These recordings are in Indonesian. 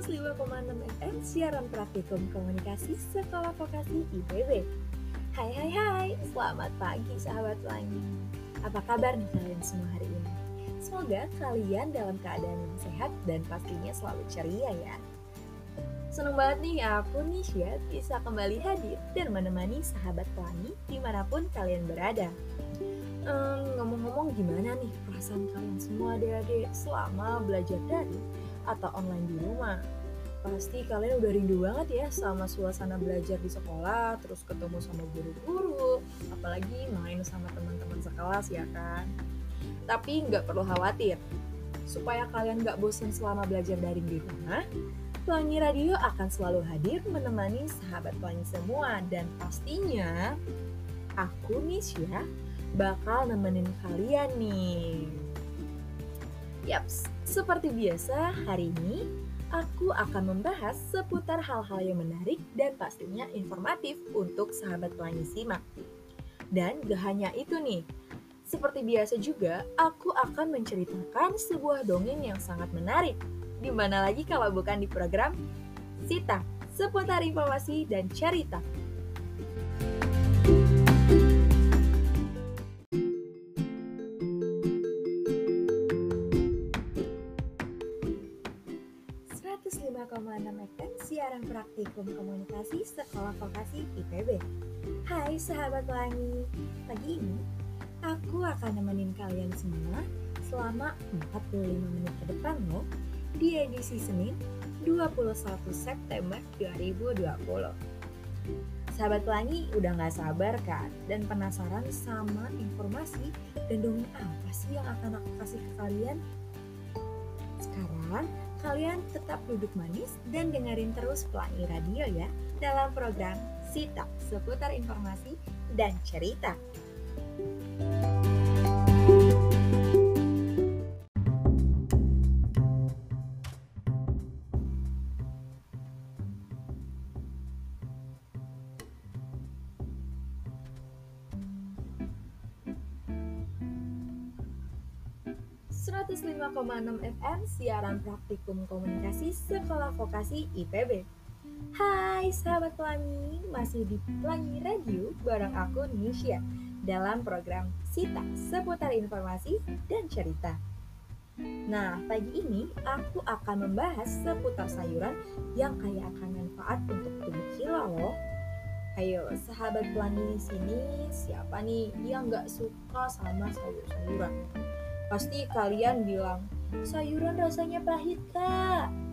105,6 FM siaran praktikum komunikasi Sekolah Vokasi IPB. Hai hai hai, selamat pagi sahabat pelangi. Apa kabar nih kalian semua hari ini? Semoga kalian dalam keadaan yang sehat dan pastinya selalu ceria ya. Seneng banget nih aku Nisha bisa kembali hadir dan menemani sahabat pelangi di mana pun kalian berada. ngomong ngomong-ngomong gimana nih perasaan kalian semua adik-adik selama belajar dari atau online di rumah? Pasti kalian udah rindu banget ya sama suasana belajar di sekolah, terus ketemu sama guru-guru, apalagi main sama teman-teman sekelas ya kan. Tapi nggak perlu khawatir, supaya kalian nggak bosan selama belajar daring di rumah, Pelangi Radio akan selalu hadir menemani sahabat pelangi semua dan pastinya aku Nisha bakal nemenin kalian nih. Yaps, seperti biasa hari ini aku akan membahas seputar hal-hal yang menarik dan pastinya informatif untuk sahabat pelangi simak. Dan gak hanya itu nih, seperti biasa juga aku akan menceritakan sebuah dongeng yang sangat menarik di mana lagi kalau bukan di program Sita, seputar informasi dan cerita. Sekolah Vokasi IPB. Hai sahabat pelangi, pagi ini aku akan nemenin kalian semua selama 45 menit ke depan loh di edisi Senin 21 September 2020. Sahabat pelangi udah gak sabar kan dan penasaran sama informasi dan dongeng apa sih yang akan aku kasih ke kalian? Sekarang kalian tetap duduk manis dan dengerin terus pelangi radio ya dalam program Sita seputar informasi dan cerita. 105,6 FM siaran praktikum komunikasi Sekolah Vokasi IPB. Hai sahabat pelangi, masih di Pelangi Radio bareng aku Nisha dalam program Sita seputar informasi dan cerita. Nah, pagi ini aku akan membahas seputar sayuran yang kaya akan manfaat untuk tubuh kita loh. Ayo, sahabat pelangi di sini, siapa nih yang nggak suka sama sayur-sayuran? Pasti kalian bilang, sayuran rasanya pahit kak.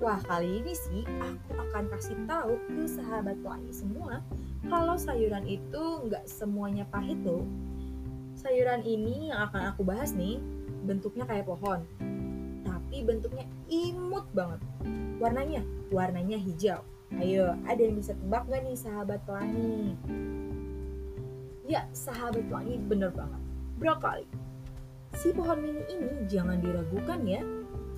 Wah kali ini sih aku akan kasih tahu ke sahabat pelangi semua kalau sayuran itu nggak semuanya pahit loh. Sayuran ini yang akan aku bahas nih bentuknya kayak pohon, tapi bentuknya imut banget. Warnanya, warnanya hijau. Ayo, ada yang bisa tebak gak nih sahabat pelangi? Ya, sahabat pelangi bener banget. Brokoli Si pohon mini ini jangan diragukan ya,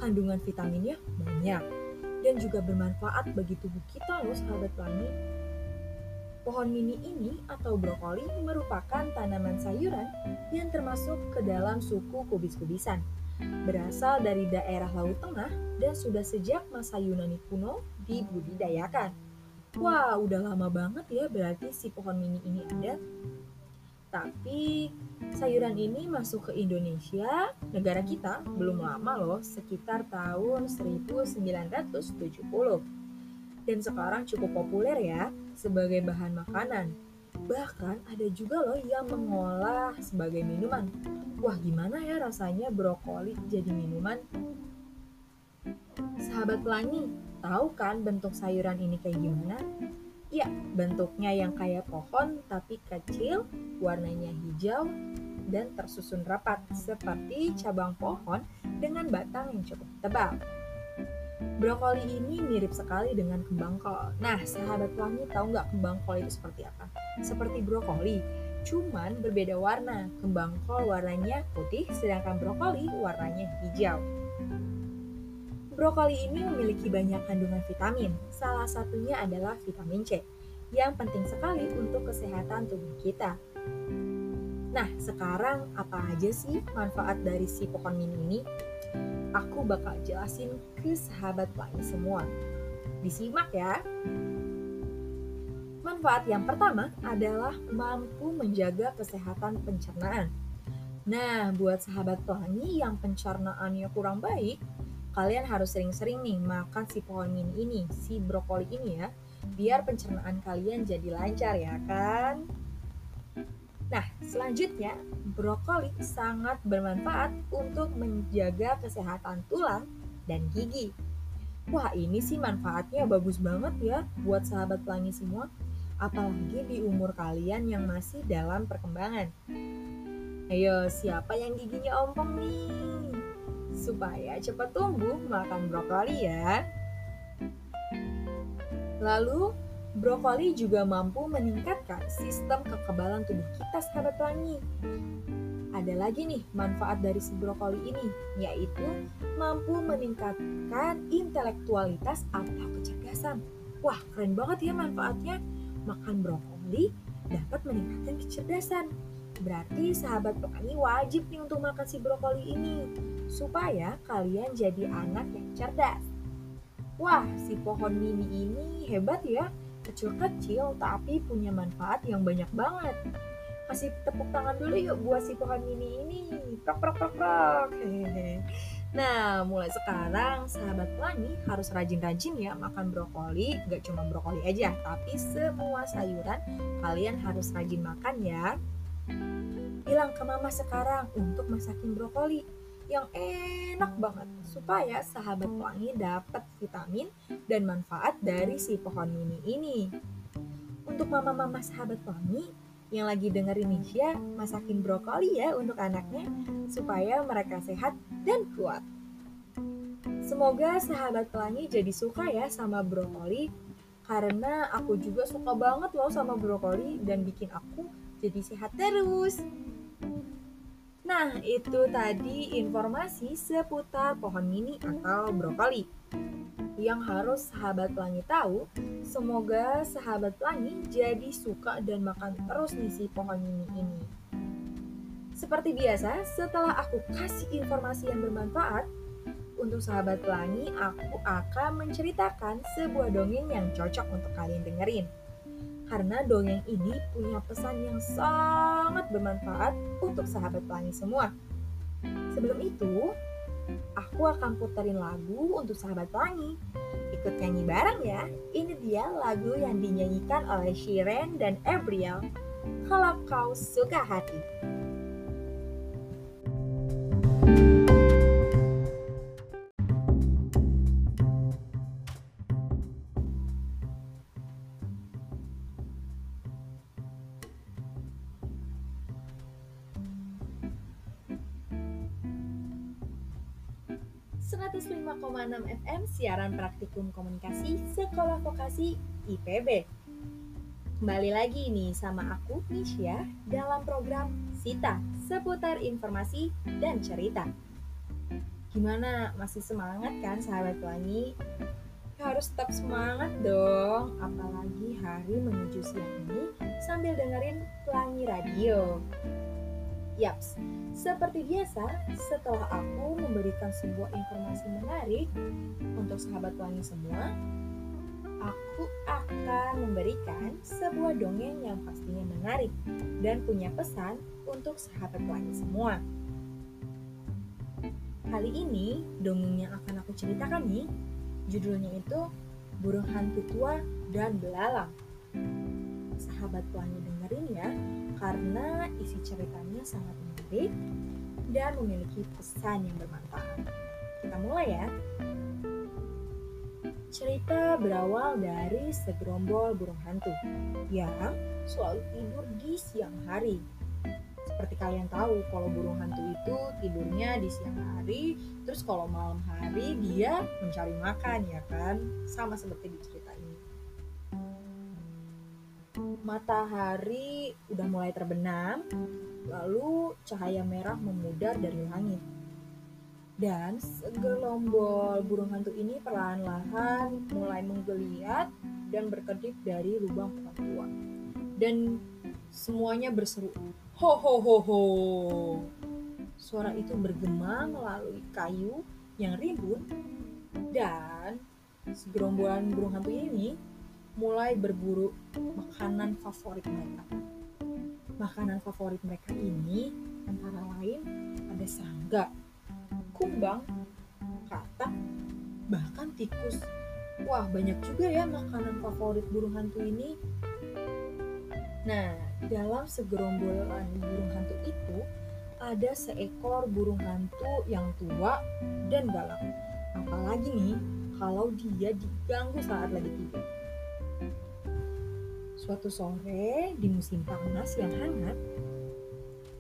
kandungan vitaminnya banyak dan juga bermanfaat bagi tubuh kita loh sahabat pelangi. Pohon mini ini atau brokoli merupakan tanaman sayuran yang termasuk ke dalam suku kubis-kubisan. Berasal dari daerah Laut Tengah dan sudah sejak masa Yunani kuno dibudidayakan. Wah, udah lama banget ya berarti si pohon mini ini ada. Tapi sayuran ini masuk ke Indonesia, negara kita, belum lama loh, sekitar tahun 1970. Dan sekarang cukup populer ya sebagai bahan makanan. Bahkan ada juga loh yang mengolah sebagai minuman. Wah gimana ya rasanya brokoli jadi minuman? Sahabat pelangi, tahu kan bentuk sayuran ini kayak gimana? Ya, bentuknya yang kayak pohon tapi kecil, warnanya hijau, dan tersusun rapat seperti cabang pohon dengan batang yang cukup tebal. Brokoli ini mirip sekali dengan kembang kol. Nah, sahabat pelangi tahu nggak kembang kol itu seperti apa? Seperti brokoli, cuman berbeda warna. Kembang kol warnanya putih, sedangkan brokoli warnanya hijau. Brokoli ini memiliki banyak kandungan vitamin, salah satunya adalah vitamin C, yang penting sekali untuk kesehatan tubuh kita. Nah, sekarang apa aja sih manfaat dari si pohon mini ini? Aku bakal jelasin ke sahabat pelangi semua. Disimak ya. Manfaat yang pertama adalah mampu menjaga kesehatan pencernaan. Nah, buat sahabat pelangi yang pencernaannya kurang baik, kalian harus sering-sering nih makan si pohon mini ini, si brokoli ini ya, biar pencernaan kalian jadi lancar ya kan? Nah, selanjutnya, brokoli sangat bermanfaat untuk menjaga kesehatan tulang dan gigi. Wah, ini sih manfaatnya bagus banget ya buat sahabat pelangi semua, apalagi di umur kalian yang masih dalam perkembangan. Ayo, siapa yang giginya ompong nih? Supaya cepat tumbuh, makan brokoli ya. Lalu, Brokoli juga mampu meningkatkan sistem kekebalan tubuh kita sahabat pelangi. Ada lagi nih manfaat dari si brokoli ini, yaitu mampu meningkatkan intelektualitas atau kecerdasan. Wah, keren banget ya manfaatnya. Makan brokoli dapat meningkatkan kecerdasan. Berarti sahabat pelangi wajib nih untuk makan si brokoli ini, supaya kalian jadi anak yang cerdas. Wah, si pohon mini ini hebat ya kecil-kecil tapi punya manfaat yang banyak banget. Kasih tepuk tangan dulu yuk buat si pohon mini ini. Prok prok prok prok. Nah, mulai sekarang sahabat pelangi harus rajin-rajin ya makan brokoli. Gak cuma brokoli aja, tapi semua sayuran kalian harus rajin makan ya. Bilang ke mama sekarang untuk masakin brokoli yang enak banget supaya sahabat pelangi dapat vitamin dan manfaat dari si pohon mini ini. Untuk mama-mama sahabat pelangi yang lagi dengerin Nisha, masakin brokoli ya untuk anaknya supaya mereka sehat dan kuat. Semoga sahabat pelangi jadi suka ya sama brokoli karena aku juga suka banget loh sama brokoli dan bikin aku jadi sehat terus. Nah, itu tadi informasi seputar pohon mini atau brokoli. Yang harus sahabat pelangi tahu, semoga sahabat pelangi jadi suka dan makan terus nih si pohon mini ini. Seperti biasa, setelah aku kasih informasi yang bermanfaat, untuk sahabat pelangi, aku akan menceritakan sebuah dongeng yang cocok untuk kalian dengerin karena dongeng ini punya pesan yang sangat bermanfaat untuk sahabat pelangi semua. Sebelum itu, aku akan puterin lagu untuk sahabat pelangi. Ikut nyanyi bareng ya. Ini dia lagu yang dinyanyikan oleh Shiren dan Abriel. Kalau kau suka hati. 105,6 FM siaran praktikum komunikasi Sekolah Vokasi IPB. Kembali lagi nih sama aku Nisha dalam program Sita seputar informasi dan cerita. Gimana? Masih semangat kan sahabat pelangi? Harus tetap semangat dong, apalagi hari menuju siang ini sambil dengerin Pelangi Radio. Yaps, seperti biasa, setelah aku memberikan sebuah informasi menarik untuk sahabat pelangi semua, aku akan memberikan sebuah dongeng yang pastinya menarik dan punya pesan untuk sahabat pelangi semua. Kali ini, dongeng yang akan aku ceritakan nih, judulnya itu Burung Hantu Tua dan Belalang. Sahabat pelangi dengerin ya, karena isi ceritanya sangat menarik dan memiliki pesan yang bermanfaat. Kita mulai ya. Cerita berawal dari segerombol burung hantu yang selalu tidur di siang hari. Seperti kalian tahu, kalau burung hantu itu tidurnya di siang hari, terus kalau malam hari dia mencari makan ya kan, sama seperti di cerita matahari udah mulai terbenam, lalu cahaya merah memudar dari langit. Dan segelombol burung hantu ini perlahan-lahan mulai menggeliat dan berkedip dari lubang pohon. Dan semuanya berseru, Ho ho ho ho. Suara itu bergema melalui kayu yang rimbun dan segerombolan burung hantu ini mulai berburu makanan favorit mereka. Makanan favorit mereka ini antara lain ada serangga, kumbang, katak, bahkan tikus. Wah, banyak juga ya makanan favorit burung hantu ini. Nah, dalam segerombolan burung hantu itu ada seekor burung hantu yang tua dan galak. Apalagi nih kalau dia diganggu saat lagi tidur. Suatu sore di musim panas yang hangat,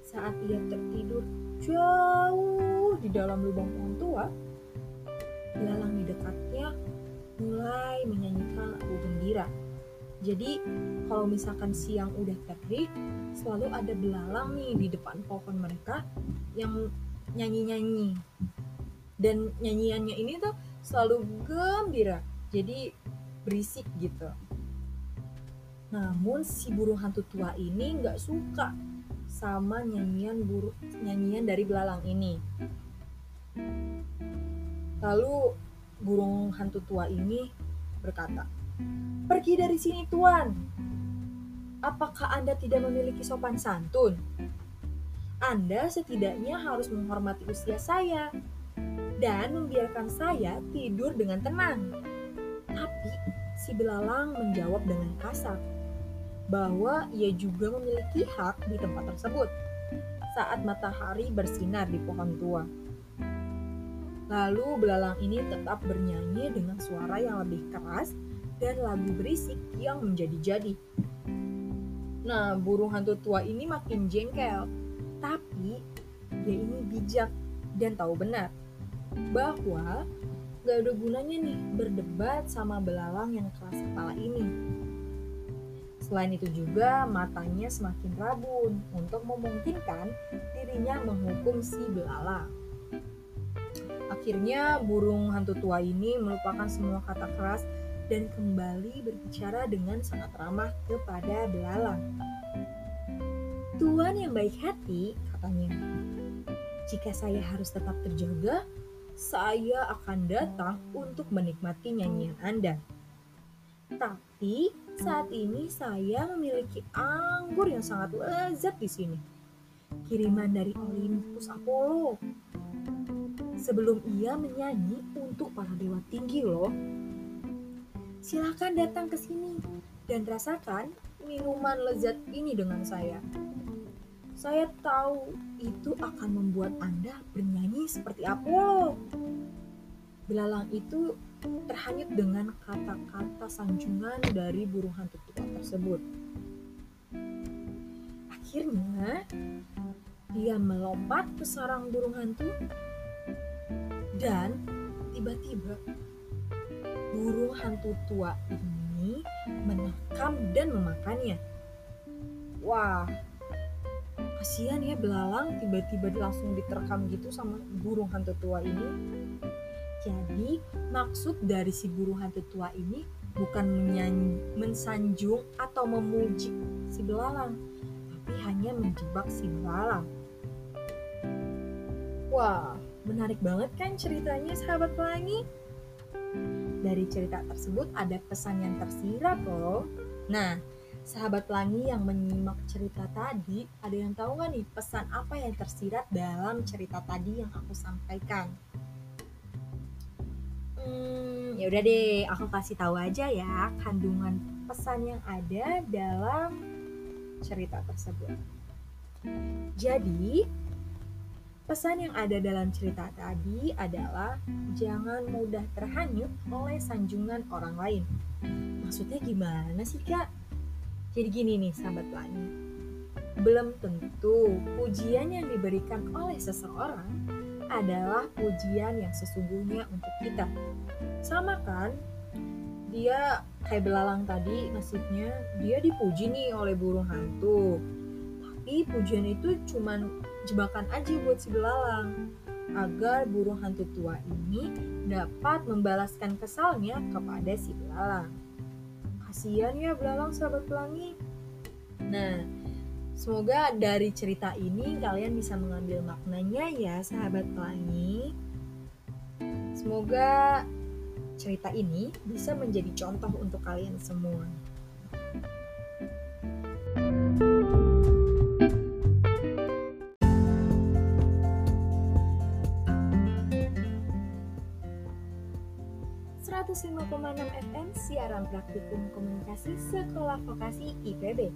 saat ia tertidur jauh di dalam lubang pohon tua, belalang di dekatnya mulai menyanyikan lagu gembira. Jadi kalau misalkan siang udah terik, selalu ada belalang nih di depan pohon mereka yang nyanyi-nyanyi. Dan nyanyiannya ini tuh selalu gembira. Jadi berisik gitu. Namun si burung hantu tua ini nggak suka sama nyanyian burung nyanyian dari belalang ini. Lalu burung hantu tua ini berkata, "Pergi dari sini, Tuan. Apakah Anda tidak memiliki sopan santun? Anda setidaknya harus menghormati usia saya dan membiarkan saya tidur dengan tenang." Tapi si belalang menjawab dengan kasar bahwa ia juga memiliki hak di tempat tersebut saat matahari bersinar di pohon tua. Lalu belalang ini tetap bernyanyi dengan suara yang lebih keras dan lagu berisik yang menjadi-jadi. Nah, burung hantu tua ini makin jengkel, tapi dia ini bijak dan tahu benar bahwa gak ada gunanya nih berdebat sama belalang yang keras kepala ini Selain itu juga matanya semakin rabun untuk memungkinkan dirinya menghukum si belalang. Akhirnya burung hantu tua ini melupakan semua kata keras dan kembali berbicara dengan sangat ramah kepada belalang. Tuan yang baik hati, katanya. Jika saya harus tetap terjaga, saya akan datang untuk menikmati nyanyian Anda. Tapi saat ini saya memiliki anggur yang sangat lezat di sini. Kiriman dari Olympus Apollo. Sebelum ia menyanyi untuk para dewa tinggi loh. Silakan datang ke sini dan rasakan minuman lezat ini dengan saya. Saya tahu itu akan membuat Anda bernyanyi seperti Apollo. Belalang itu terhanyut dengan kata-kata sanjungan dari burung hantu tua tersebut. Akhirnya, dia melompat ke sarang burung hantu dan tiba-tiba burung hantu tua ini menekam dan memakannya. Wah, kasihan ya belalang tiba-tiba langsung diterkam gitu sama burung hantu tua ini. Jadi maksud dari si burung hantu tua ini bukan menyanyi, mensanjung atau memuji si belalang, tapi hanya menjebak si belalang. Wah, menarik banget kan ceritanya sahabat pelangi? Dari cerita tersebut ada pesan yang tersirat loh. Nah, sahabat pelangi yang menyimak cerita tadi, ada yang tahu nggak nih pesan apa yang tersirat dalam cerita tadi yang aku sampaikan? Hmm, ya udah deh, aku kasih tahu aja ya kandungan pesan yang ada dalam cerita tersebut. Jadi, pesan yang ada dalam cerita tadi adalah jangan mudah terhanyut oleh sanjungan orang lain. Maksudnya gimana sih, Kak? Jadi gini nih, sahabat pelangi. Belum tentu pujian yang diberikan oleh seseorang adalah pujian yang sesungguhnya untuk kita. Sama kan? Dia kayak belalang tadi nasibnya, dia dipuji nih oleh burung hantu. Tapi pujian itu cuman jebakan aja buat si belalang agar burung hantu tua ini dapat membalaskan kesalnya kepada si belalang. Kasihan ya belalang sahabat pelangi. Nah, Semoga dari cerita ini kalian bisa mengambil maknanya ya sahabat pelangi. Semoga cerita ini bisa menjadi contoh untuk kalian semua. 105,6 FM siaran praktikum komunikasi Sekolah Vokasi IPB.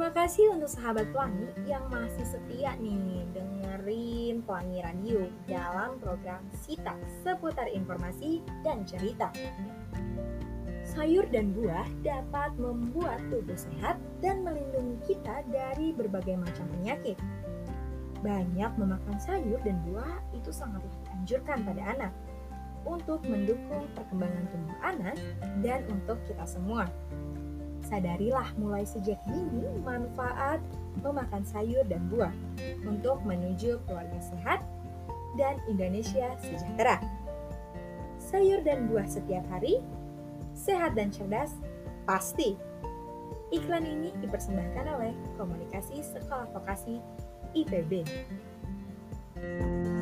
Terima kasih untuk sahabat Pelangi yang masih setia nih dengerin Pelangi Radio dalam program Sita seputar informasi dan cerita. Sayur dan buah dapat membuat tubuh sehat dan melindungi kita dari berbagai macam penyakit. Banyak memakan sayur dan buah itu sangatlah dianjurkan pada anak untuk mendukung perkembangan tubuh anak dan untuk kita semua. Sadarilah mulai sejak dini manfaat memakan sayur dan buah untuk menuju keluarga sehat dan Indonesia sejahtera. Sayur dan buah setiap hari, sehat dan cerdas, pasti. Iklan ini dipersembahkan oleh Komunikasi Sekolah Vokasi IPB. 105,6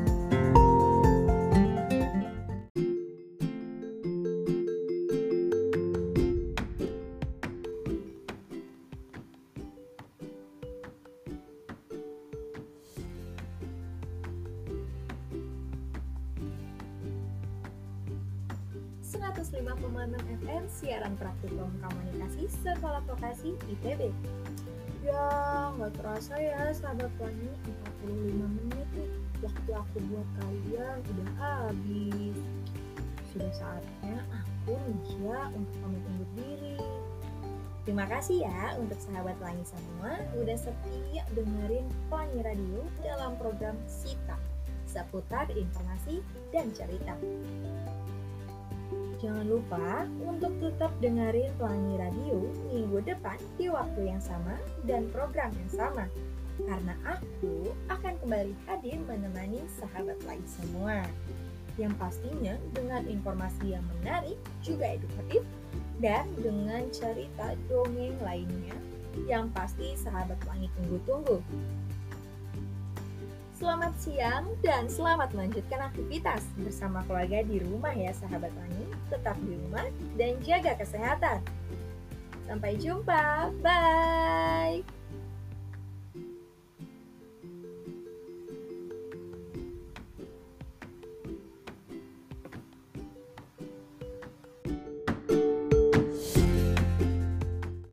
aku buat kalian udah habis. Sudah saatnya aku Nisha untuk pamit undur diri. Terima kasih ya untuk sahabat pelangi semua udah setia dengerin Pelangi Radio dalam program Sita seputar informasi dan cerita. Jangan lupa untuk tetap dengerin Pelangi Radio minggu depan di waktu yang sama dan program yang sama. Karena aku akan kembali hadir menemani sahabat lain semua. Yang pastinya dengan informasi yang menarik, juga edukatif, dan dengan cerita dongeng lainnya yang pasti sahabat Pelangi tunggu-tunggu. Selamat siang dan selamat melanjutkan aktivitas bersama keluarga di rumah ya sahabat Pelangi tetap di rumah, dan jaga kesehatan. Sampai jumpa, bye.